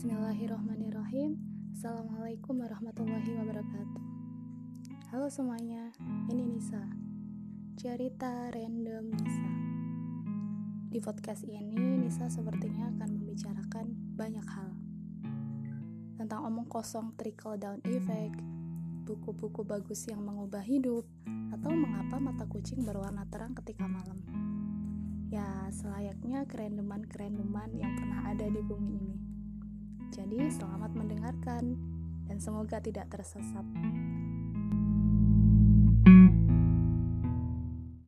Bismillahirrahmanirrahim. Assalamualaikum warahmatullahi wabarakatuh. Halo semuanya, ini Nisa. Cerita Random Nisa. Di podcast ini, Nisa sepertinya akan membicarakan banyak hal. Tentang omong kosong trickle down effect Buku-buku bagus yang mengubah hidup Atau mengapa mata kucing berwarna terang ketika malam. Ya, selayaknya kerendeman-kerendeman yang pernah ada di bumi ini jadi, selamat mendengarkan dan semoga tidak tersesat.